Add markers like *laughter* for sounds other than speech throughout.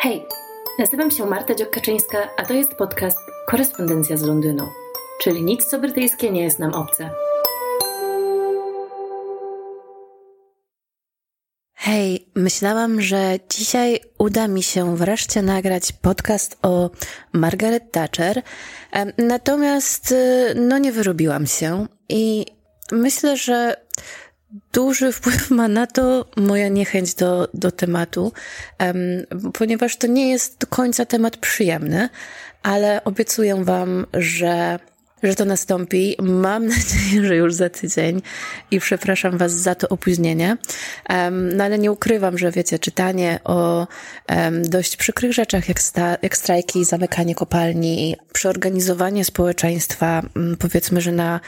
Hej, nazywam się Marta Dziokaczyńska, a to jest podcast Korespondencja z Londynu, czyli nic co brytyjskie nie jest nam obce. Hej, myślałam, że dzisiaj uda mi się wreszcie nagrać podcast o Margaret Thatcher, natomiast no nie wyrobiłam się i myślę, że duży wpływ ma na to moja niechęć do, do tematu, um, ponieważ to nie jest do końca temat przyjemny, ale obiecuję Wam, że, że to nastąpi. Mam *laughs* nadzieję, że już za tydzień i przepraszam Was za to opóźnienie. Um, no ale nie ukrywam, że wiecie, czytanie o um, dość przykrych rzeczach, jak, sta, jak strajki, zamykanie kopalni, przeorganizowanie społeczeństwa, powiedzmy, że na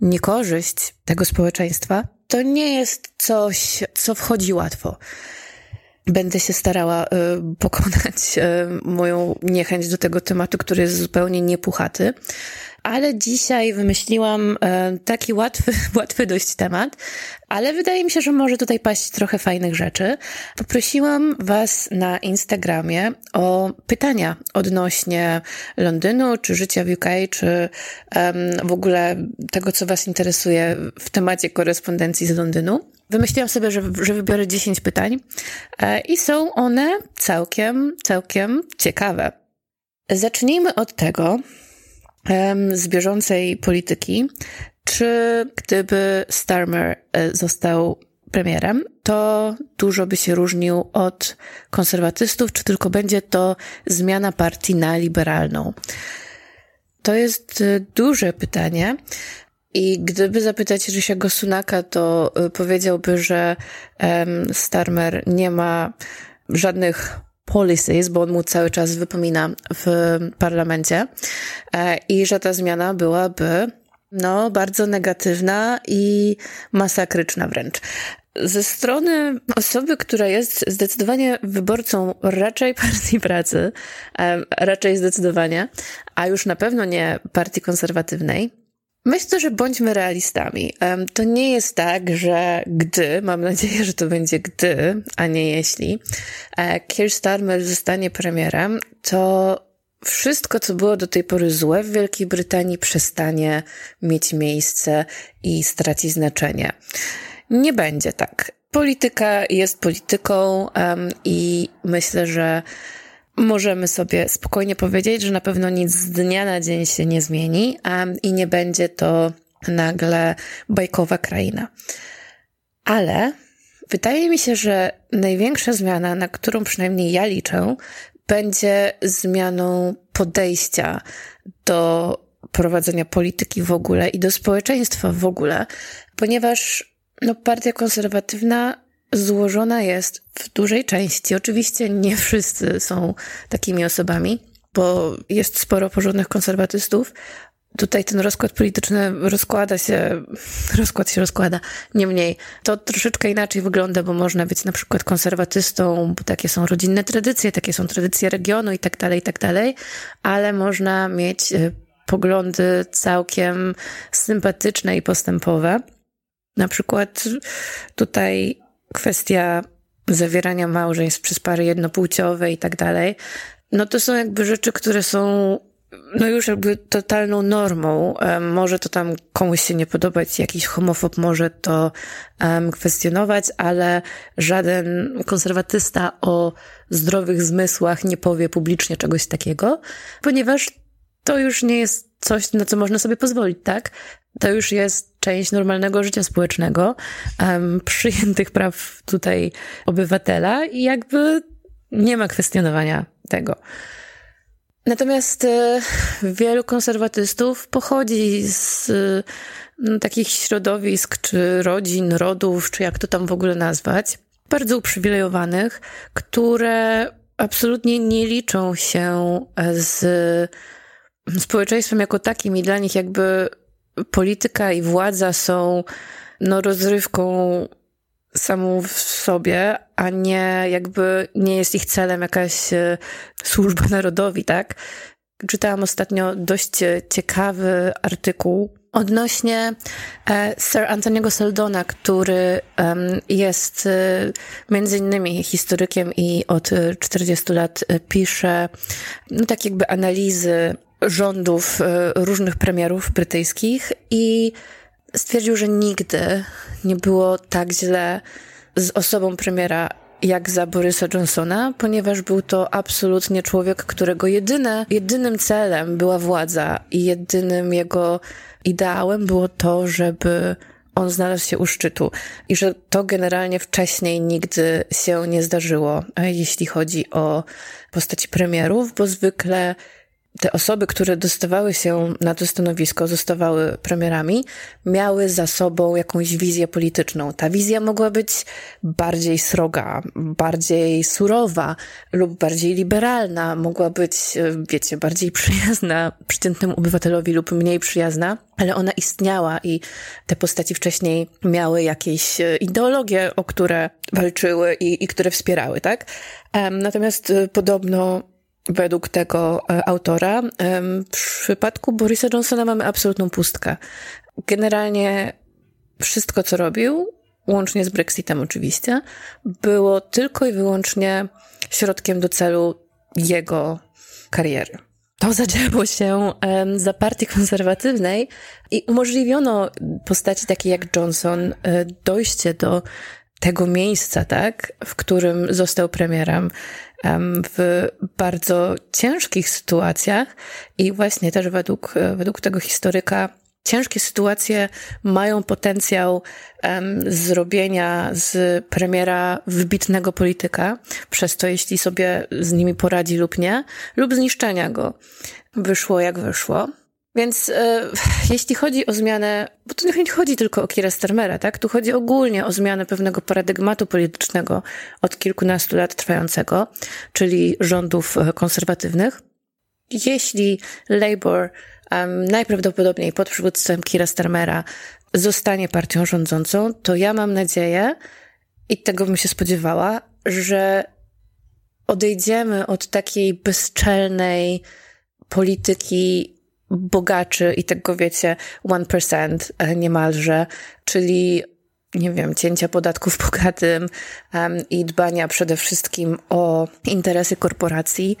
niekorzyść tego społeczeństwa, to nie jest coś, co wchodzi łatwo. Będę się starała y, pokonać y, moją niechęć do tego tematu, który jest zupełnie niepuchaty ale dzisiaj wymyśliłam e, taki łatwy, *laughs* łatwy dość temat, ale wydaje mi się, że może tutaj paść trochę fajnych rzeczy. Poprosiłam Was na Instagramie o pytania odnośnie Londynu, czy życia w UK, czy um, w ogóle tego, co Was interesuje w temacie korespondencji z Londynu. Wymyśliłam sobie, że, że wybiorę 10 pytań e, i są one całkiem, całkiem ciekawe. Zacznijmy od tego, z bieżącej polityki, czy gdyby Starmer e, został premierem, to dużo by się różnił od konserwatystów, czy tylko będzie to zmiana partii na liberalną? To jest e, duże pytanie. I gdyby zapytać Rysiego Sunaka, to e, powiedziałby, że Starmer nie ma żadnych policies, bo on mu cały czas wypomina w parlamencie e, i że ta zmiana byłaby no, bardzo negatywna i masakryczna wręcz. Ze strony osoby, która jest zdecydowanie wyborcą raczej partii pracy, e, raczej zdecydowanie, a już na pewno nie partii konserwatywnej, Myślę, że bądźmy realistami. To nie jest tak, że gdy, mam nadzieję, że to będzie gdy, a nie jeśli, e, Keir Starmer zostanie premierem, to wszystko, co było do tej pory złe w Wielkiej Brytanii, przestanie mieć miejsce i straci znaczenie. Nie będzie tak. Polityka jest polityką um, i myślę, że możemy sobie spokojnie powiedzieć, że na pewno nic z dnia na dzień się nie zmieni i nie będzie to nagle bajkowa kraina. Ale wydaje mi się, że największa zmiana, na którą przynajmniej ja liczę, będzie zmianą podejścia do prowadzenia polityki w ogóle i do społeczeństwa w ogóle, ponieważ no, partia konserwatywna złożona jest w dużej części. Oczywiście nie wszyscy są takimi osobami, bo jest sporo porządnych konserwatystów. Tutaj ten rozkład polityczny rozkłada się, *laughs* rozkład się rozkłada, niemniej to troszeczkę inaczej wygląda, bo można być na przykład konserwatystą, bo takie są rodzinne tradycje, takie są tradycje regionu i tak dalej, i tak dalej, ale można mieć e, poglądy całkiem sympatyczne i postępowe. Na przykład tutaj kwestia zawierania małżeństw przez pary jednopłciowe i tak dalej, no to są jakby rzeczy, które są no już jakby totalną normą. Może to tam komuś się nie podobać, jakiś homofob może to um, kwestionować, ale żaden konserwatysta o zdrowych zmysłach nie powie publicznie czegoś takiego, ponieważ to już nie jest coś, na co można sobie pozwolić, tak? To już jest część normalnego życia społecznego, um, przyjętych praw tutaj obywatela i jakby nie ma kwestionowania tego. Natomiast e, wielu konserwatystów pochodzi z e, takich środowisk, czy rodzin, rodów, czy jak to tam w ogóle nazwać, bardzo uprzywilejowanych, które absolutnie nie liczą się z społeczeństwem jako takim i dla nich jakby polityka i władza są no, rozrywką samą w sobie, a nie jakby nie jest ich celem jakaś e, służba *laughs* narodowi, tak? Czytałam ostatnio dość ciekawy artykuł Odnośnie e, Sir Antoniego Seldona, który jest e, między innymi historykiem i od 40 lat e, pisze no, tak jakby analizy rządów różnych premierów brytyjskich i stwierdził, że nigdy nie było tak źle z osobą premiera jak za Borysa Johnsona, ponieważ był to absolutnie człowiek, którego jedyne, jedynym celem była władza i jedynym jego ideałem było to, żeby on znalazł się u szczytu i że to generalnie wcześniej nigdy się nie zdarzyło, jeśli chodzi o postaci premierów, bo zwykle te osoby, które dostawały się na to stanowisko, zostawały premierami, miały za sobą jakąś wizję polityczną. Ta wizja mogła być bardziej sroga, bardziej surowa lub bardziej liberalna, mogła być, wiecie, bardziej przyjazna przeciętnemu obywatelowi lub mniej przyjazna, ale ona istniała i te postaci wcześniej miały jakieś ideologie, o które walczyły i, i które wspierały, tak? Natomiast podobno według tego e, autora. W przypadku Borisa Johnsona mamy absolutną pustkę. Generalnie wszystko, co robił, łącznie z Brexitem oczywiście, było tylko i wyłącznie środkiem do celu jego kariery. To zadziało się za partii konserwatywnej i umożliwiono postaci takiej jak Johnson e, dojście do tego miejsca, tak, w którym został premierem w bardzo ciężkich sytuacjach i właśnie też według, według tego historyka ciężkie sytuacje mają potencjał um, zrobienia z premiera wybitnego polityka, przez to jeśli sobie z nimi poradzi lub nie, lub zniszczenia go. Wyszło jak wyszło. Więc e, *laughs* jeśli chodzi o zmianę, bo tu nie chodzi tylko o Kira Starmera, tak? Tu chodzi ogólnie o zmianę pewnego paradygmatu politycznego od kilkunastu lat trwającego, czyli rządów e, konserwatywnych. Jeśli Labour um, najprawdopodobniej pod przywództwem Kira Starmera zostanie partią rządzącą, to ja mam nadzieję, i tego bym się spodziewała, że odejdziemy od takiej bezczelnej polityki bogaczy i tego wiecie, 1% e, niemalże, czyli nie wiem, cięcia podatków *laughs* bogatym um, i dbania przede wszystkim o interesy korporacji.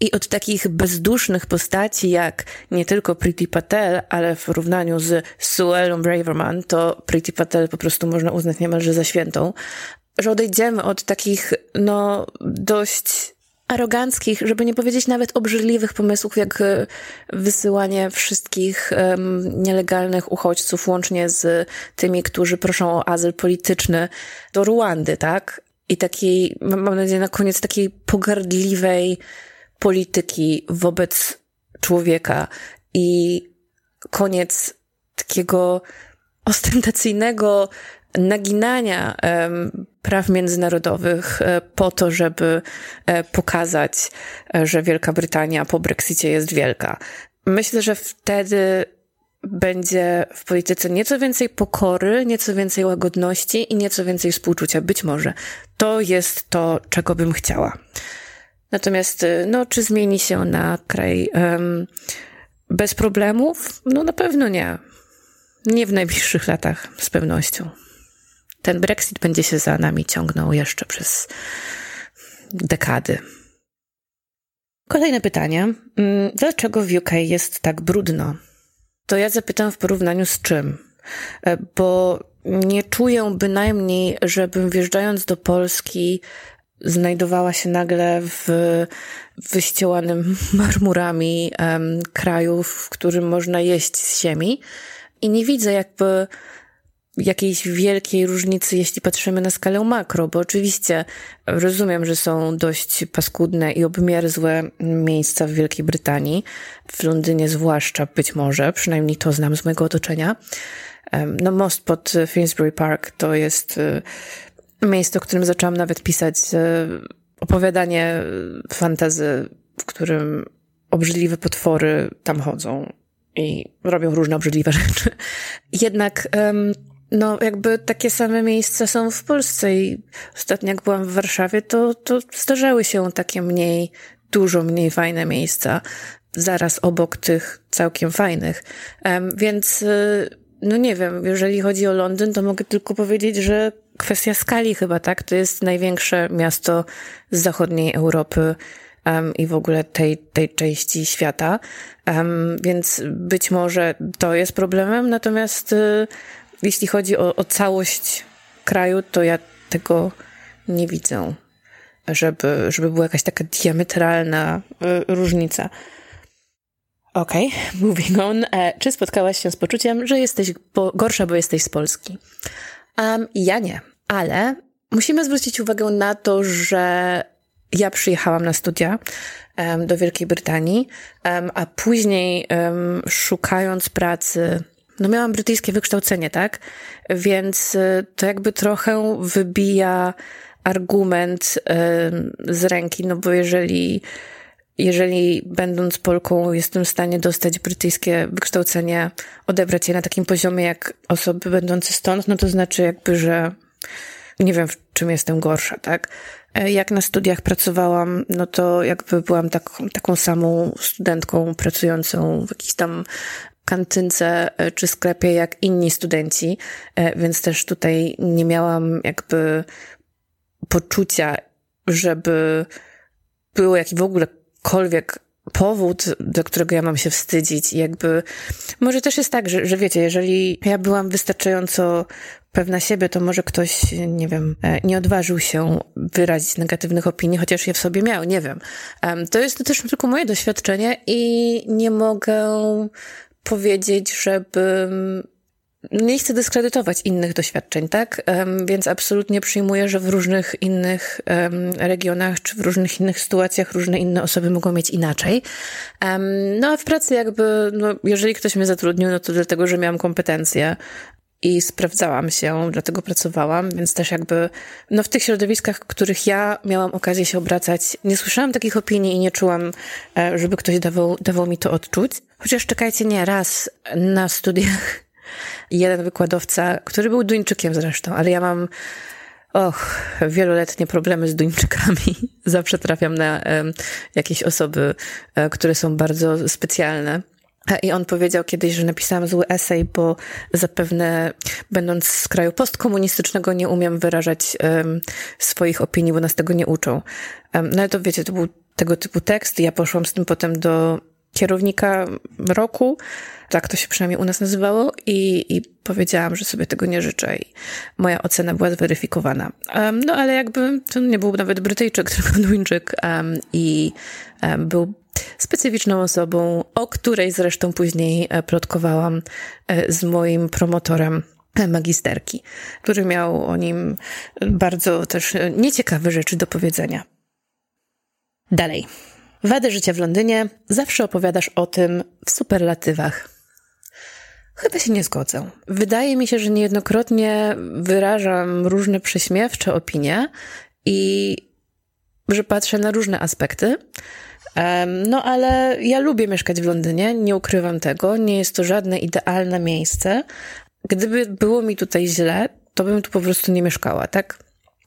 I od takich bezdusznych postaci jak nie tylko Priti Patel, ale w porównaniu z Suelą Braverman, to Priti Patel po prostu można uznać niemalże za świętą, że odejdziemy od takich, no, dość aroganckich, żeby nie powiedzieć nawet obrzydliwych pomysłów, jak e, wysyłanie wszystkich um, nielegalnych uchodźców, łącznie z tymi, którzy proszą o azyl polityczny, do Ruandy, tak? I takiej, mam nadzieję, na koniec takiej pogardliwej polityki wobec człowieka i koniec takiego ostentacyjnego naginania praw międzynarodowych e, po to, żeby e, pokazać, e, że Wielka Brytania po Brexicie jest wielka. Myślę, że wtedy będzie w polityce nieco więcej pokory, nieco więcej łagodności i nieco więcej współczucia. Być może. To jest to, czego bym chciała. Natomiast, no, czy zmieni się na kraj um, bez problemów? No, na pewno nie. Nie w najbliższych latach, z pewnością ten Brexit będzie się za nami ciągnął jeszcze przez dekady. Kolejne pytanie. Mm, dlaczego w UK jest tak brudno? To ja zapytam w porównaniu z czym? E, bo nie czuję bynajmniej, żebym wjeżdżając do Polski znajdowała się nagle w wyściełanym *laughs* marmurami um, kraju, w którym można jeść z ziemi. I nie widzę jakby jakiejś wielkiej różnicy, jeśli patrzymy na skalę makro, bo oczywiście rozumiem, że są dość paskudne i obmierzłe miejsca w Wielkiej Brytanii, w Londynie zwłaszcza być może, przynajmniej to znam z mojego otoczenia. No, most pod Finsbury Park to jest e, miejsce, o którym zaczęłam nawet pisać e, opowiadanie fantazy, w którym obrzydliwe potwory tam chodzą i robią różne obrzydliwe *laughs* rzeczy. Jednak um, no jakby takie same miejsca są w Polsce i ostatnio jak byłam w Warszawie, to, to zdarzały się takie mniej, dużo mniej fajne miejsca. zaraz obok tych całkiem fajnych. Więc, y, no nie wiem, jeżeli chodzi o Londyn, to mogę tylko powiedzieć, że kwestia skali chyba, tak? To jest największe miasto z zachodniej Europy um, i w ogóle tej, tej części świata. Um, więc być może to jest problemem, natomiast y, jeśli chodzi o, o całość kraju, to ja tego nie widzę, żeby, żeby była jakaś taka diametralna y, różnica. Okej, okay, *laughs* moving on. E, czy spotkałaś się z poczuciem, że jesteś gorsza, bo jesteś z Polski? Um, ja nie, ale musimy zwrócić uwagę na to, że ja przyjechałam na studia um, do Wielkiej Brytanii, um, a później szukając pracy, no miałam brytyjskie wykształcenie, tak? Więc y, to jakby trochę wybija argument z ręki, no bo jeżeli jeżeli będąc Polką jestem w stanie dostać brytyjskie wykształcenie, odebrać je na takim poziomie jak osoby będące stąd, no to znaczy jakby, że nie wiem, w czym jestem gorsza, tak? E, jak na studiach pracowałam, no to jakby byłam taką, taką samą studentką pracującą w jakiejś tam kantynce e, czy sklepie jak inni studenci, e, więc też tutaj nie miałam jakby poczucia, żeby było jakiś w ogóle jakikolwiek powód, do którego ja mam się wstydzić. Jakby, może też jest tak, że, że wiecie, jeżeli ja byłam wystarczająco pewna siebie, to może ktoś, nie wiem, e, nie odważył się wyrazić negatywnych opinii, chociaż je w sobie miał, nie wiem. To jest też tylko moje doświadczenie i nie mogę powiedzieć, żebym nie chcę dyskredytować innych doświadczeń, tak? Więc absolutnie przyjmuję, że w różnych innych regionach czy w różnych innych sytuacjach różne inne osoby mogą mieć inaczej. No a w pracy jakby, no, jeżeli ktoś mnie zatrudnił, no to dlatego, że miałam kompetencje i sprawdzałam się, dlatego pracowałam, więc też jakby, no w tych środowiskach, w których ja miałam okazję się obracać, nie słyszałam takich opinii i nie czułam, e, żeby ktoś dawał, dawał mi to odczuć. Chociaż czekajcie, nie, raz na studiach *laughs* jeden wykładowca, który był Duńczykiem zresztą, ale ja mam och, wieloletnie problemy z Duńczykami. *laughs* Zawsze trafiam na um, jakieś osoby, um, które są bardzo specjalne. I on powiedział kiedyś, że napisałam zły esej, bo zapewne będąc z kraju postkomunistycznego nie umiem wyrażać um, swoich opinii, bo nas tego nie uczą. No ale to wiecie, to był tego typu tekst. Ja poszłam z tym potem do kierownika roku, tak to się przynajmniej u nas nazywało, i, i powiedziałam, że sobie tego nie życzę i moja ocena była zweryfikowana. Um, no ale jakby to nie był nawet Brytyjczyk, *laughs* tylko Duńczyk um, i um, był specyficzną osobą, o której zresztą później e, plotkowałam e, z moim promotorem e, magisterki, który miał o nim bardzo też nieciekawe rzeczy do powiedzenia. Dalej. Wady życia w Londynie zawsze opowiadasz o tym w superlatywach. Chyba się nie zgodzę. Wydaje mi się, że niejednokrotnie wyrażam różne prześmiewcze opinie i że patrzę na różne aspekty. No, ale ja lubię mieszkać w Londynie, nie ukrywam tego. Nie jest to żadne idealne miejsce. Gdyby było mi tutaj źle, to bym tu po prostu nie mieszkała, tak?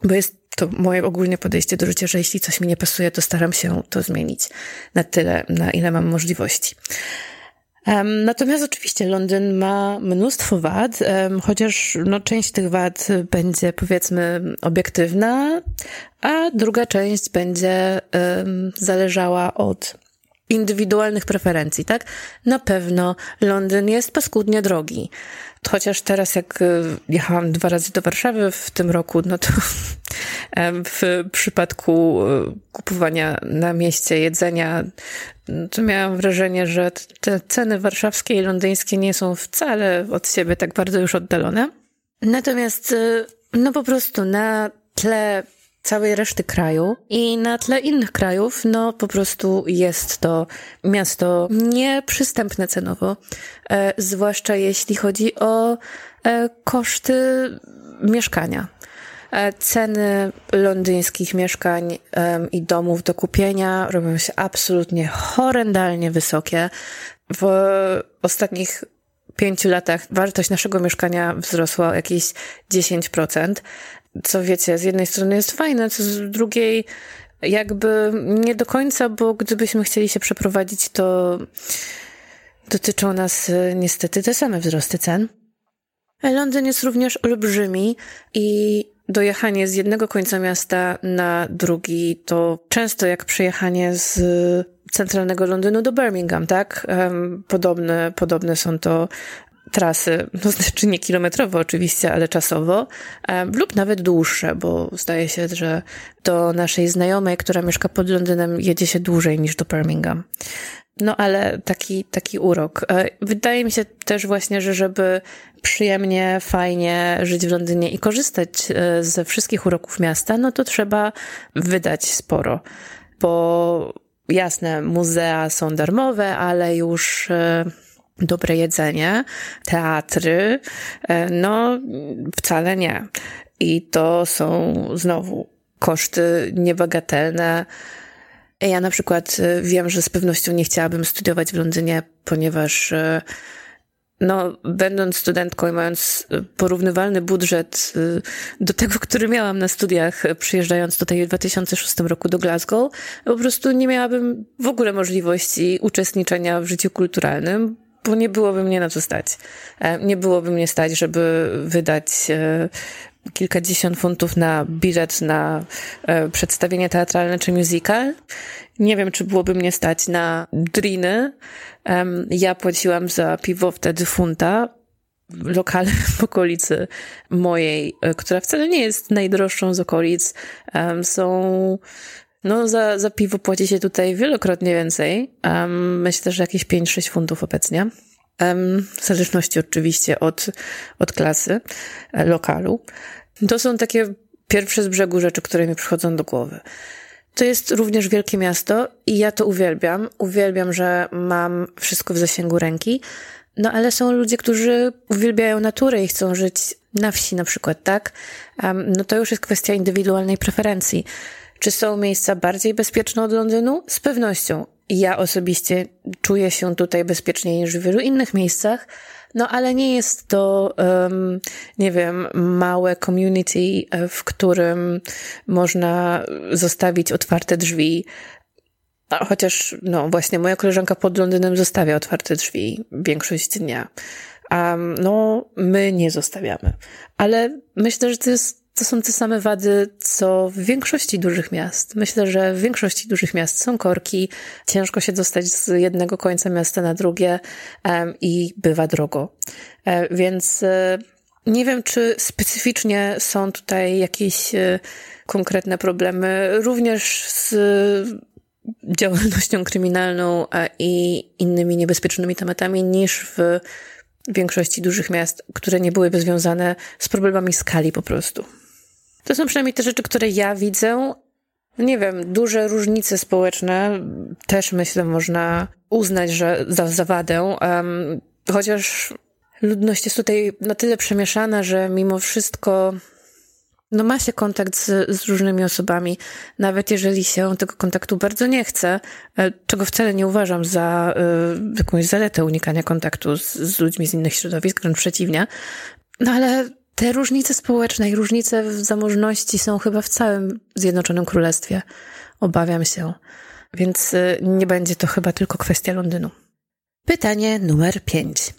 Bo jest to moje ogólne podejście do życia, że jeśli coś mi nie pasuje, to staram się to zmienić na tyle, na ile mam możliwości. Natomiast oczywiście Londyn ma mnóstwo wad, chociaż no, część tych wad będzie powiedzmy obiektywna, a druga część będzie zależała od indywidualnych preferencji, tak? Na pewno Londyn jest paskudnie drogi. Chociaż teraz jak y, jechałam dwa razy do Warszawy w tym roku, no to w przypadku y, kupowania na mieście jedzenia, to miałam wrażenie, że te ceny warszawskie i londyńskie nie są wcale od siebie tak bardzo już oddalone. Natomiast, y, no po prostu na tle całej reszty kraju i na tle innych krajów, no po prostu jest to miasto nieprzystępne cenowo, e, zwłaszcza jeśli chodzi o e, koszty mieszkania. E, ceny londyńskich mieszkań i domów do kupienia robią się absolutnie horrendalnie wysokie. W ostatnich pięciu latach wartość naszego mieszkania wzrosła jakieś 10% co wiecie, z jednej strony jest fajne, co z drugiej jakby nie do końca, bo gdybyśmy chcieli się przeprowadzić, to dotyczą nas e, niestety te same wzrosty cen. Londyn jest również olbrzymi i dojechanie z jednego końca miasta na drugi to często jak przejechanie z centralnego Londynu do Birmingham, tak? Podobne, podobne są to trasy, *laughs* no znaczy nie kilometrowo oczywiście, ale czasowo, lub nawet dłuższe, bo zdaje się, że do naszej znajomej, która mieszka pod Londynem, jedzie się dłużej niż do Birmingham. No ale taki, taki urok. E, wydaje mi się też właśnie, że żeby przyjemnie, fajnie żyć w Londynie i korzystać e, ze wszystkich uroków miasta, no to trzeba wydać sporo, bo jasne, muzea są darmowe, ale już e, dobre jedzenie, teatry, no wcale nie. I to są znowu koszty niebagatelne, ja na przykład y, wiem, że z pewnością nie chciałabym studiować w Londynie, ponieważ y, no, będąc studentką i mając porównywalny budżet do tego, który miałam na studiach, przyjeżdżając tutaj w 2006 roku do Glasgow, po prostu nie miałabym w ogóle możliwości uczestniczenia w życiu kulturalnym, bo nie byłoby mnie na co stać. E, nie byłoby mnie stać, żeby wydać e, kilkadziesiąt funtów na bilet na e, przedstawienie teatralne czy musical. Nie wiem, czy byłoby mnie stać na driny. ja płaciłam za piwo wtedy funta. Lokale *laughs* w okolicy mojej, która wcale nie jest najdroższą z okolic, są no, za, za piwo płaci się tutaj wielokrotnie więcej. Um, myślę, że jakieś 5-6 funtów obecnie. Um, w zależności oczywiście od, od klasy, e, lokalu. To są takie pierwsze z brzegu rzeczy, które mi przychodzą do głowy. To jest również wielkie miasto i ja to uwielbiam. Uwielbiam, że mam wszystko w zasięgu ręki. No ale są ludzie, którzy uwielbiają naturę i chcą żyć na wsi na przykład, tak? Um, no to już jest kwestia indywidualnej preferencji. Czy są miejsca bardziej bezpieczne od Londynu? Z pewnością. Ja osobiście czuję się tutaj bezpieczniej niż w wielu innych miejscach, no ale nie jest to, um, nie wiem, małe community, e, w którym można zostawić otwarte drzwi. Chociaż, no właśnie, moja koleżanka pod Londynem zostawia otwarte drzwi większość dnia. Um, no, my nie zostawiamy. Ale myślę, że to jest to są te same wady, co w większości dużych miast. Myślę, że w większości dużych miast są korki, ciężko się dostać z jednego końca miasta na drugie i bywa drogo. E, więc e, nie wiem, czy specyficznie są tutaj jakieś e, konkretne problemy, również z działalnością kryminalną i innymi niebezpiecznymi tematami niż w większości dużych miast, które nie byłyby związane z problemami skali po prostu. To są przynajmniej te rzeczy, które ja widzę. Nie wiem, duże różnice społeczne też myślę można uznać, że za zawadę, um, chociaż ludność jest tutaj na tyle przemieszana, że mimo wszystko no ma się kontakt z, z różnymi osobami, nawet jeżeli się tego kontaktu bardzo nie chce, e, czego wcale nie uważam za y, jakąś zaletę unikania kontaktu z, z ludźmi z innych środowisk, wręcz przeciwnie. No ale te różnice społeczne i różnice w zamożności są chyba w całym Zjednoczonym Królestwie. Obawiam się. Więc y, nie będzie to chyba tylko kwestia Londynu. Pytanie numer 5.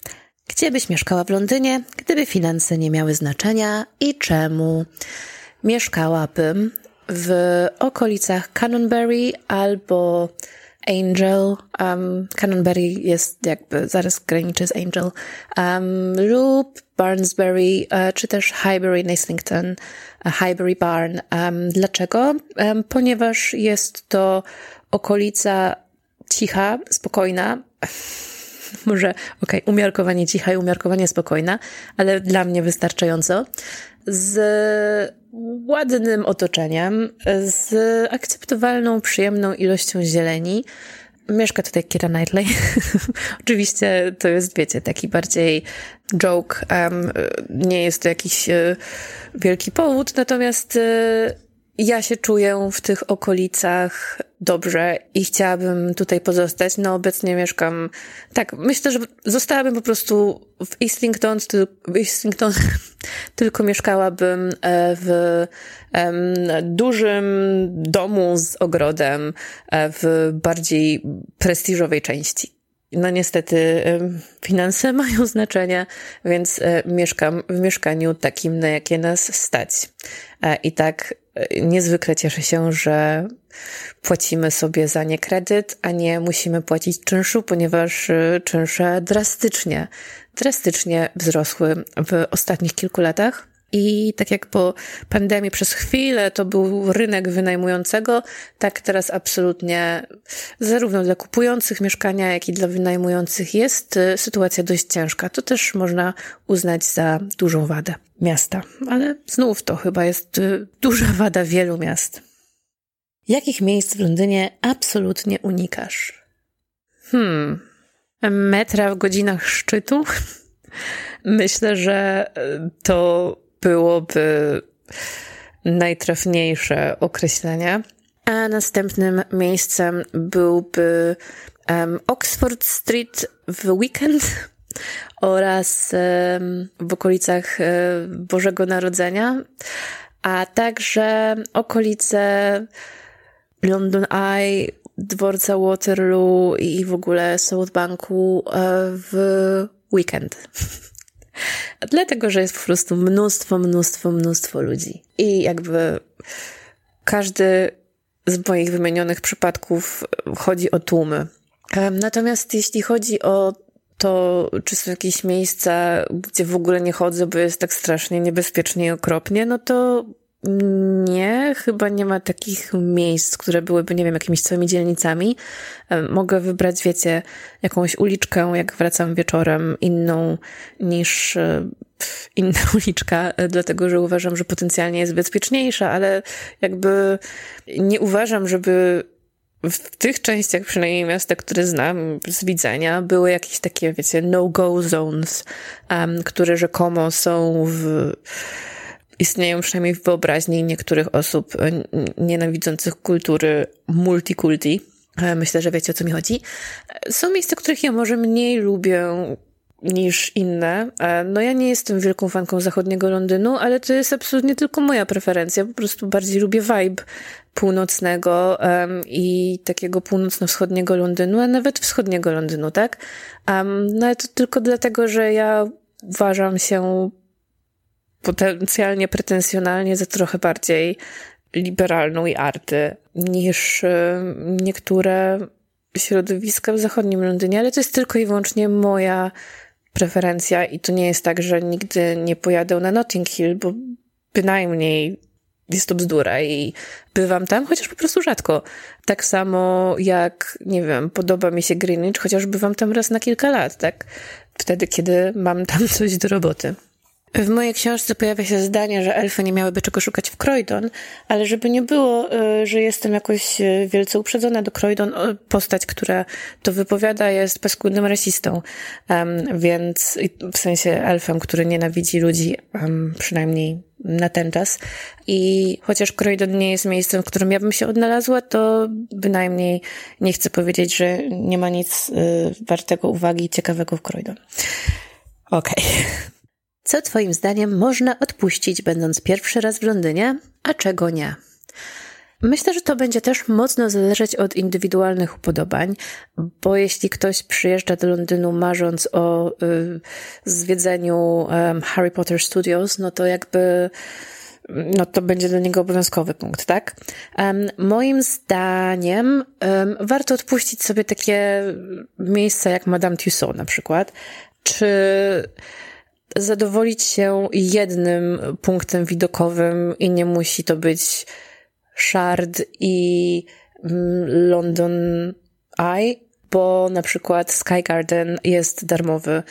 Gdzie byś mieszkała w Londynie, gdyby finanse nie miały znaczenia i czemu? Mieszkałabym w okolicach Canonbury albo Angel. Um, Canonbury jest jakby zaraz graniczy z Angel. Um, lub Barnesbury, uh, czy też Highbury in uh, Highbury Barn. Um, dlaczego? Um, ponieważ jest to okolica cicha, spokojna. *laughs* Może, okej, okay, umiarkowanie cicha i umiarkowanie spokojna, ale dla mnie wystarczająco. Z ładnym otoczeniem, z akceptowalną, przyjemną ilością zieleni. Mieszka tutaj Kira Knightley. *laughs* Oczywiście to jest, wiecie, taki bardziej joke. Um, nie jest to jakiś uh, wielki powód, natomiast uh, ja się czuję w tych okolicach dobrze i chciałabym tutaj pozostać. No obecnie mieszkam, tak, myślę, że zostałabym po prostu w Islington, w Islington *laughs* tylko mieszkałabym e, w dużym domu z ogrodem e, w bardziej prestiżowej części. No niestety finanse *laughs* mają znaczenie, więc e, mieszkam w mieszkaniu takim, na jakie nas stać. I tak niezwykle cieszę się, że płacimy sobie za nie kredyt, a nie musimy płacić czynszu, ponieważ y, czynsze drastycznie, drastycznie wzrosły w ostatnich kilku latach. I tak jak po pandemii przez chwilę to był rynek wynajmującego, tak teraz absolutnie zarówno dla kupujących mieszkania, jak i dla wynajmujących jest y, sytuacja dość ciężka. To też można uznać za dużą wadę miasta. Ale znów to chyba jest y, duża wada wielu miast. Jakich miejsc w Londynie absolutnie unikasz? Hmm. Metra w godzinach szczytu? *laughs* Myślę, że y, to byłoby najtrafniejsze określenie. A następnym miejscem byłby um, Oxford Street w weekend *laughs* oraz um, w okolicach um, Bożego Narodzenia, a także okolice London Eye, dworca Waterloo i w ogóle South Banku e, w weekend. *laughs* Dlatego, że jest po prostu mnóstwo, mnóstwo, mnóstwo ludzi. I jakby każdy z moich wymienionych przypadków chodzi o tłumy. Natomiast jeśli chodzi o to, czy są jakieś miejsca, gdzie w ogóle nie chodzę, bo jest tak strasznie niebezpiecznie i okropnie, no to nie, chyba nie ma takich miejsc, które byłyby, nie wiem, jakimiś całymi dzielnicami. Mogę wybrać, wiecie, jakąś uliczkę, jak wracam wieczorem, inną niż e, *laughs* inna uliczka, e, dlatego że uważam, że potencjalnie jest bezpieczniejsza, ale jakby nie uważam, żeby w tych częściach przynajmniej miasta, które znam z widzenia, były jakieś takie, wiecie, no-go zones, um, które rzekomo są w istnieją przynajmniej w wyobraźni niektórych osób e, nienawidzących kultury multikulti. E, myślę, że wiecie o co mi chodzi. E, są miejsca, których ja może mniej lubię niż inne. No ja nie jestem wielką fanką zachodniego Londynu, ale to jest absolutnie tylko moja preferencja. Po prostu bardziej lubię vibe północnego um, i takiego północno-wschodniego Londynu, a nawet wschodniego Londynu, tak? Um, no ale to tylko dlatego, że ja uważam się potencjalnie pretensjonalnie za trochę bardziej liberalną i arty niż y, niektóre środowiska w zachodnim Londynie, ale to jest tylko i wyłącznie moja preferencja i to nie jest tak, że nigdy nie pojadę na Notting Hill, bo bynajmniej jest to bzdura i bywam tam, chociaż po prostu rzadko. Tak samo jak, nie wiem, podoba mi się Greenwich, chociaż bywam tam raz na kilka lat, tak? Wtedy, kiedy mam tam *laughs* coś do roboty. W mojej książce pojawia się zdanie, że elfy nie miałyby czego szukać w Croydon, ale żeby nie było, e, że jestem jakoś e, wielce uprzedzona do Croydon, postać, która to wypowiada, jest paskudnym rasistą, um, więc w sensie elfem, który nienawidzi ludzi, um, przynajmniej na ten czas. I chociaż Croydon nie jest miejscem, w którym ja bym się odnalazła, to bynajmniej nie chcę powiedzieć, że nie ma nic y, wartego uwagi i ciekawego w Croydon. Okej. Okay. *laughs* Co Twoim zdaniem można odpuścić, będąc pierwszy raz w Londynie, a czego nie? Myślę, że to będzie też mocno zależeć od indywidualnych upodobań, bo jeśli ktoś przyjeżdża do Londynu marząc o y, zwiedzeniu um, Harry Potter Studios, no to jakby no to będzie dla niego obowiązkowy punkt, tak? Um, moim zdaniem um, warto odpuścić sobie takie miejsca jak Madame Tussauds na przykład, czy zadowolić się jednym punktem widokowym i nie musi to być Shard i mm, London Eye, bo na przykład Sky Garden jest darmowy,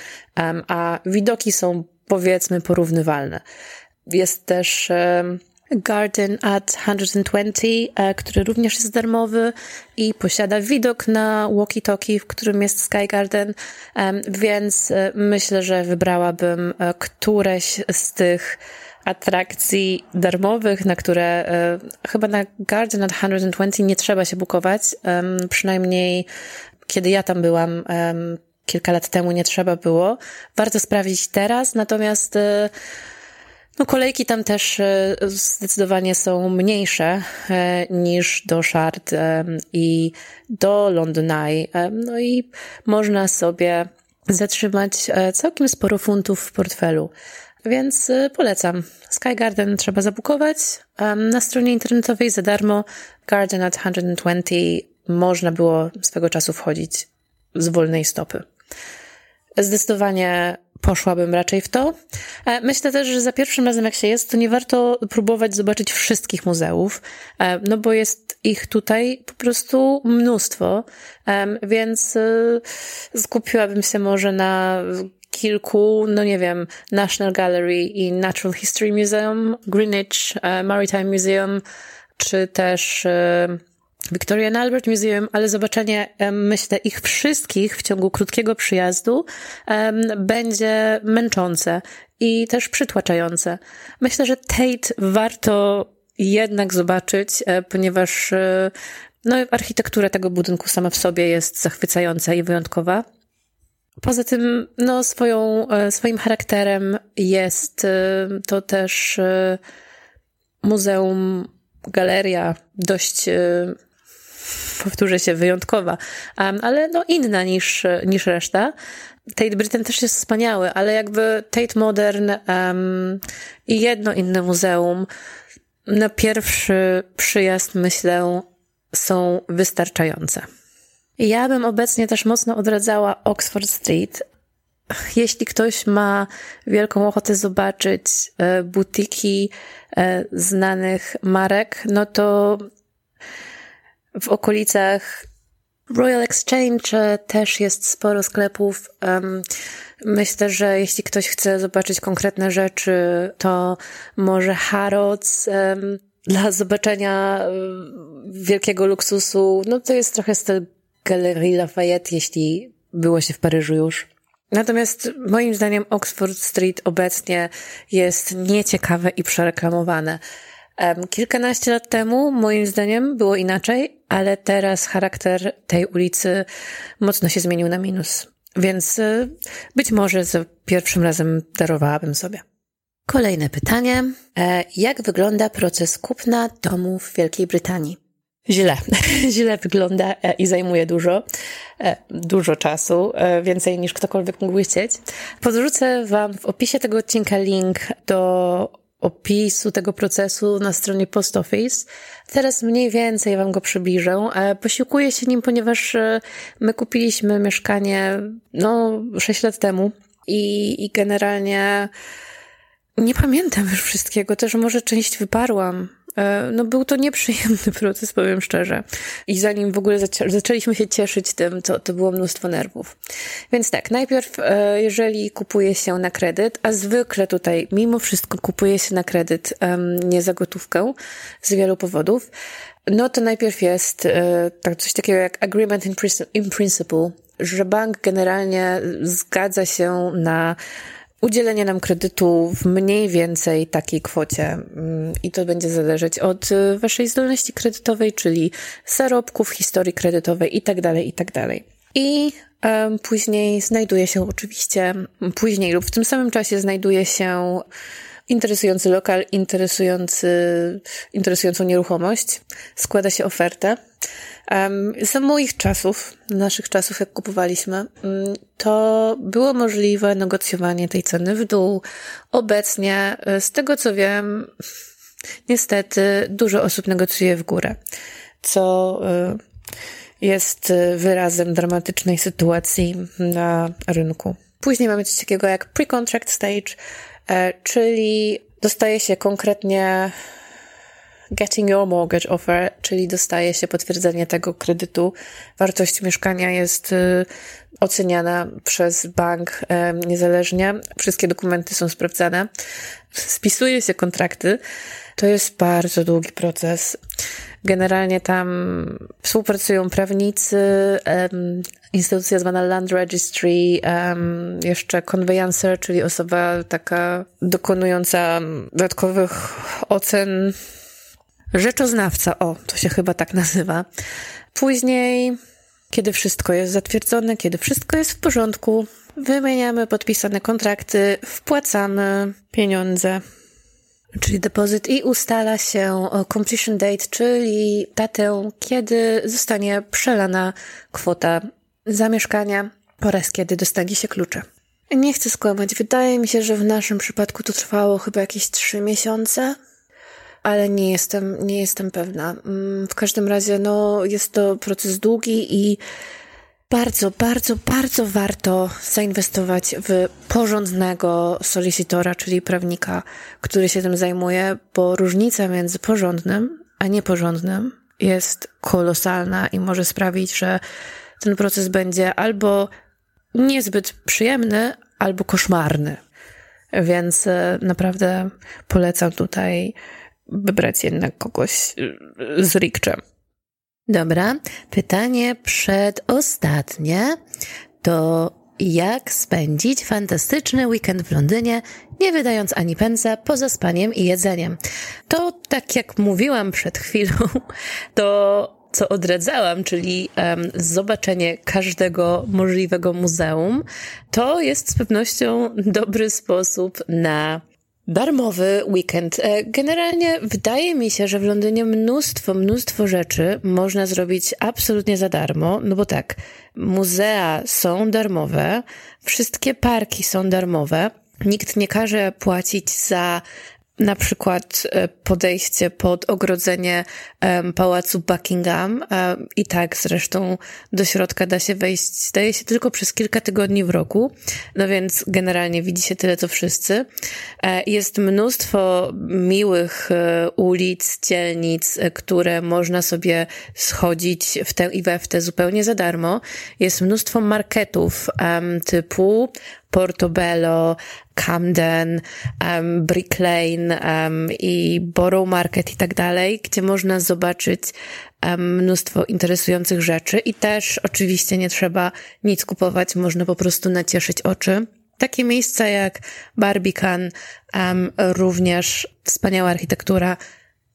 a widoki są powiedzmy porównywalne. Jest też Garden at 120, e, który również jest darmowy i posiada widok na walkie-talkie, w którym jest Sky Garden, więc e, myślę, że wybrałabym e, któreś z tych atrakcji darmowych, na które e, chyba na Garden at 120 nie trzeba się bukować. Przynajmniej kiedy ja tam byłam kilka lat temu nie trzeba było. Warto sprawdzić teraz, natomiast e, no, kolejki tam też e, zdecydowanie są mniejsze niż do Shard i do London Eye. No i można sobie zatrzymać całkiem sporo funtów w portfelu. Więc polecam. Sky Garden trzeba zabukować. Na stronie internetowej za darmo Garden at 120 można było swego czasu wchodzić z wolnej stopy. Zdecydowanie poszłabym raczej w to. E, myślę też, że za pierwszym razem jak się jest, to nie warto próbować zobaczyć wszystkich muzeów, e, no bo jest ich tutaj po prostu mnóstwo, więc y, skupiłabym się może na kilku, no nie wiem, National Gallery i Natural History Museum, Greenwich e, Maritime Museum, czy też e, Victoria and Albert Museum, ale zobaczenie, e, myślę, ich wszystkich w ciągu krótkiego przyjazdu będzie męczące i też przytłaczające. Myślę, że Tate warto jednak zobaczyć, ponieważ no, architektura tego budynku sama w sobie jest zachwycająca i wyjątkowa. Poza tym, no, swoją, e, swoim charakterem jest e, to też e, muzeum, galeria dość, powtórzę się, wyjątkowa, ale no inna niż, niż reszta. Tate Britain też jest wspaniały, ale jakby Tate Modern um, i jedno inne muzeum na pierwszy przyjazd, myślę, są wystarczające. Ja bym obecnie też mocno odradzała Oxford Street. Jeśli ktoś ma wielką ochotę zobaczyć e, butiki e, znanych marek, no to w okolicach Royal Exchange też jest sporo sklepów. Myślę, że jeśli ktoś chce zobaczyć konkretne rzeczy, to może Harrods dla zobaczenia wielkiego luksusu. No to jest trochę styl Galerii Lafayette, jeśli było się w Paryżu już. Natomiast moim zdaniem Oxford Street obecnie jest nieciekawe i przereklamowane. Kilkanaście lat temu, moim zdaniem, było inaczej, ale teraz charakter tej ulicy mocno się zmienił na minus. Więc e, być może za pierwszym razem darowałabym sobie. Kolejne pytanie. E, jak wygląda proces kupna domu w Wielkiej Brytanii? źle. *laughs* źle wygląda e, i zajmuje dużo, e, dużo czasu, więcej niż ktokolwiek mógłby chcieć. Podrzucę Wam w opisie tego odcinka link do opisu tego procesu na stronie Post Office. Teraz mniej więcej Wam go przybliżę. Posiłkuję się nim, ponieważ my kupiliśmy mieszkanie, no, 6 lat temu i, i generalnie nie pamiętam już wszystkiego, też może część wyparłam. E, no był to nieprzyjemny *laughs* proces, powiem szczerze. I zanim w ogóle zaczę zaczęliśmy się cieszyć tym, to, to było mnóstwo nerwów. Więc tak, najpierw e, jeżeli kupuje się na kredyt, a zwykle tutaj mimo wszystko kupuje się na kredyt, nie za gotówkę, z wielu powodów, no to najpierw jest e, tak coś takiego jak agreement in, in principle, że bank generalnie zgadza się na udzielenie nam kredytu w mniej więcej takiej kwocie mm, i to będzie zależeć od y, waszej zdolności kredytowej, czyli zarobków, historii kredytowej itd., tak itd. Tak I um, później znajduje się oczywiście, później lub w tym samym czasie znajduje się interesujący lokal, interesujący, interesującą nieruchomość, składa się ofertę. Za moich czasów, naszych czasów, jak kupowaliśmy, mm, to było możliwe negocjowanie tej ceny w dół. Obecnie, e, z tego co wiem, niestety dużo osób negocjuje w górę, co e, jest wyrazem dramatycznej sytuacji na rynku. Później mamy coś takiego jak pre-contract stage, e, czyli dostaje się konkretnie Getting Your Mortgage Offer, czyli dostaje się potwierdzenie tego kredytu. Wartość mieszkania jest y, oceniana przez bank niezależnie. Wszystkie dokumenty są sprawdzane. Spisuje się kontrakty. To jest bardzo długi proces. Generalnie tam współpracują prawnicy, um, instytucja zwana Land Registry, um, jeszcze conveyancer, czyli osoba taka dokonująca dodatkowych ocen rzeczoznawca, o, to się chyba tak nazywa. Później, kiedy wszystko jest zatwierdzone, kiedy wszystko jest w porządku, wymieniamy podpisane kontrakty, wpłacamy pieniądze, czyli depozyt i ustala się completion date, czyli datę, kiedy zostanie przelana kwota zamieszkania oraz kiedy dostanie się klucze. Nie chcę skłamać, wydaje mi się, że w naszym przypadku to trwało chyba jakieś trzy miesiące, ale nie jestem, nie jestem pewna. Mm, w każdym razie, no, jest to proces długi i bardzo, bardzo, bardzo warto zainwestować w porządnego solicitora, czyli prawnika, który się tym zajmuje, bo różnica między porządnym a nieporządnym jest kolosalna i może sprawić, że ten proces będzie albo niezbyt przyjemny, albo koszmarny. Więc e, naprawdę polecam tutaj wybrać jednak kogoś y, z rikczem. Dobra, pytanie przedostatnie to jak spędzić fantastyczny weekend w Londynie, nie wydając ani pensa poza spaniem i jedzeniem. To tak jak mówiłam przed chwilą, *laughs* to co odradzałam, czyli um, zobaczenie każdego możliwego muzeum, to jest z pewnością dobry sposób na Darmowy weekend. E, generalnie wydaje mi się, że w Londynie mnóstwo, mnóstwo rzeczy można zrobić absolutnie za darmo, no bo tak, muzea są darmowe, wszystkie parki są darmowe, nikt nie każe płacić za na przykład e, podejście pod ogrodzenie pałacu Buckingham i tak zresztą do środka da się wejść, daje się tylko przez kilka tygodni w roku, no więc generalnie widzi się tyle co wszyscy. E, jest mnóstwo miłych e, ulic, dzielnic, które można sobie schodzić w tę i we w tę zupełnie za darmo. Jest mnóstwo marketów typu Portobello, Camden, um, Brick Lane um, i Borough Market i tak dalej, gdzie można zobaczyć um, mnóstwo interesujących rzeczy i też oczywiście nie trzeba nic kupować, można po prostu nacieszyć oczy. Takie miejsca jak Barbican, um, również wspaniała architektura,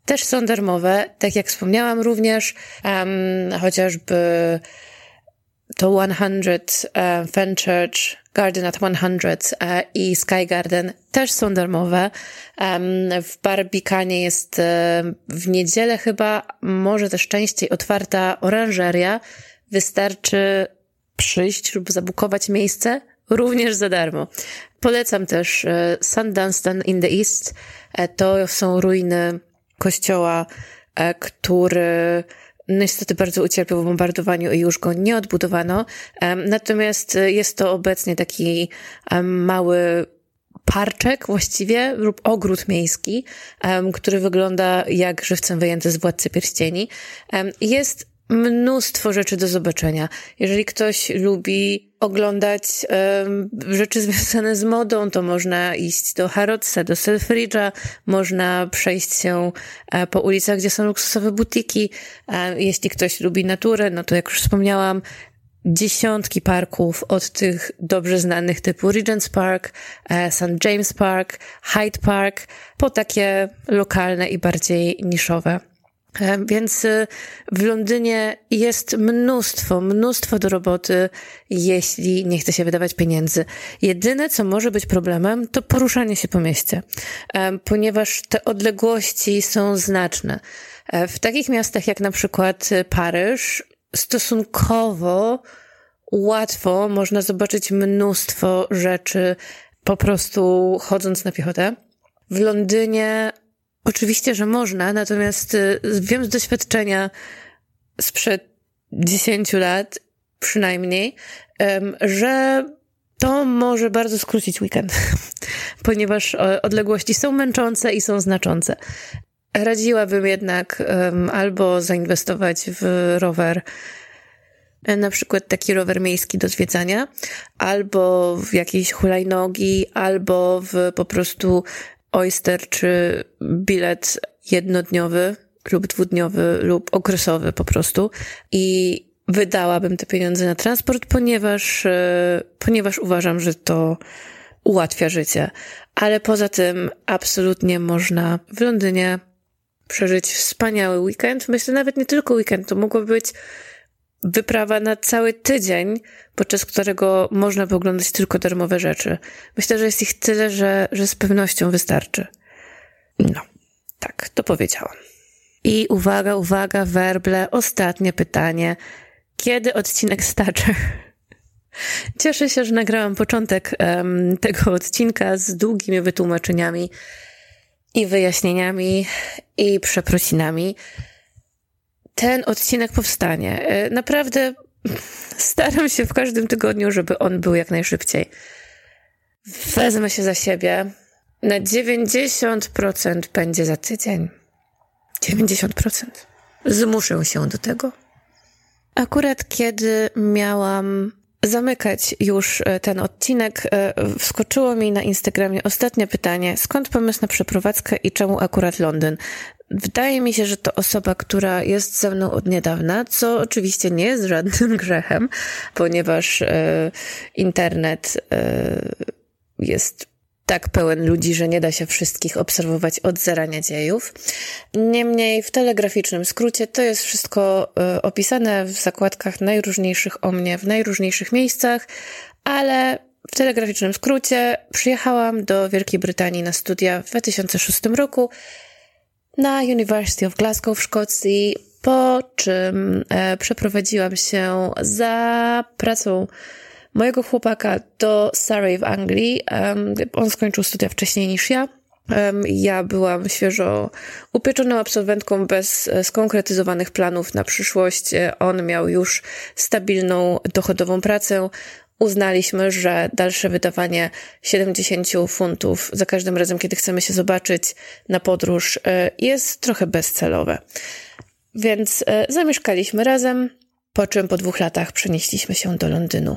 też są darmowe. Tak jak wspomniałam, również um, chociażby to 100 uh, Fenchurch, Garden at 100 uh, i Sky Garden też są darmowe. W Barbikanie jest uh, w niedzielę chyba, może też częściej otwarta oranżeria. Wystarczy przyjść lub zabukować miejsce również za darmo. Polecam też St. Dunstan in the East. To są ruiny kościoła, który niestety bardzo ucierpiał w bombardowaniu i już go nie odbudowano. Natomiast jest to obecnie taki mały parczek właściwie lub ogród miejski, który wygląda jak żywcem wyjęty z Władcy Pierścieni. Jest mnóstwo rzeczy do zobaczenia. Jeżeli ktoś lubi oglądać um, rzeczy związane z modą, to można iść do Harrodsa, do Selfridge'a, można przejść się e, po ulicach, gdzie są luksusowe butiki. E, jeśli ktoś lubi naturę, no to jak już wspomniałam, dziesiątki parków od tych dobrze znanych typu Regent's Park, e, St. James Park, Hyde Park, po takie lokalne i bardziej niszowe. E, więc y, w Londynie jest mnóstwo, mnóstwo do roboty, jeśli nie chce się wydawać pieniędzy. Jedyne, co może być problemem, to poruszanie się po mieście, e, ponieważ te odległości są znaczne. E, w takich miastach jak na przykład Paryż, stosunkowo łatwo można zobaczyć mnóstwo rzeczy po prostu chodząc na piechotę. W Londynie Oczywiście, że można, natomiast y, wiem z doświadczenia sprzed 10 lat przynajmniej, że to może bardzo skrócić weekend, *laughs* ponieważ odległości są męczące i są znaczące. Radziłabym jednak albo zainwestować w rower, e, na przykład taki rower miejski do zwiedzania, albo w jakieś hulajnogi, albo w po prostu Oyster czy bilet jednodniowy lub dwudniowy, lub okresowy po prostu. I wydałabym te pieniądze na transport, ponieważ, e, ponieważ uważam, że to ułatwia życie. Ale poza tym absolutnie można w Londynie przeżyć wspaniały weekend. Myślę nawet nie tylko weekend, to mogło być wyprawa na cały tydzień, podczas którego można oglądać tylko darmowe rzeczy. Myślę, że jest ich tyle, że, że z pewnością wystarczy. No, tak, to powiedziałam. I uwaga, uwaga, werble, ostatnie pytanie. Kiedy odcinek Staczy? *laughs* Cieszę się, że nagrałam początek um, tego odcinka z długimi wytłumaczeniami i wyjaśnieniami i przeprosinami. Ten odcinek powstanie. E, naprawdę staram się w każdym tygodniu, żeby on był jak najszybciej. Wezmę się za siebie. Na 90% będzie za tydzień. 90%. Zmuszę się do tego. Akurat kiedy miałam zamykać już e, ten odcinek, e, wskoczyło mi na Instagramie ostatnie pytanie: skąd pomysł na przeprowadzkę i czemu akurat Londyn? Wydaje mi się, że to osoba, która jest ze mną od niedawna, co oczywiście nie jest żadnym *laughs* grzechem, ponieważ e, internet e, jest tak pełen ludzi, że nie da się wszystkich obserwować od zarania dziejów. Niemniej w telegraficznym skrócie to jest wszystko y, opisane w zakładkach najróżniejszych o mnie, w najróżniejszych miejscach, ale w telegraficznym skrócie przyjechałam do Wielkiej Brytanii na studia w 2006 roku na University of Glasgow w Szkocji, po czym e, przeprowadziłam się za pracą mojego chłopaka do Surrey w Anglii. On skończył studia wcześniej niż ja. Ja byłam świeżo upieczoną absolwentką bez e, skonkretyzowanych planów na przyszłość. E, on miał już stabilną, dochodową pracę. Uznaliśmy, że dalsze wydawanie 70 funtów za każdym razem, kiedy chcemy się zobaczyć na podróż, e, jest trochę bezcelowe. Więc zamieszkaliśmy razem, po czym po dwóch latach przenieśliśmy się do Londynu.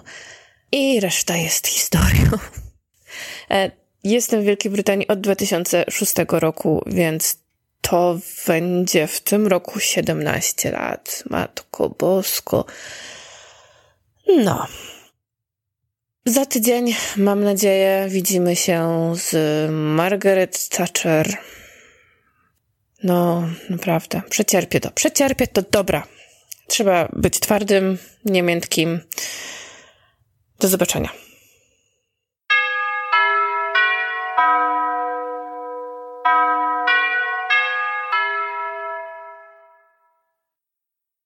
I reszta jest historią. *laughs* E, jestem w Wielkiej Brytanii od 2006 roku, więc to będzie w tym roku 17 lat. Matko Bosko. No. Za tydzień, mam nadzieję, widzimy się z Margaret Thatcher. No, naprawdę. Przecierpię to. Przecierpię to. Dobra. Trzeba być twardym, niemiętkim. Do zobaczenia.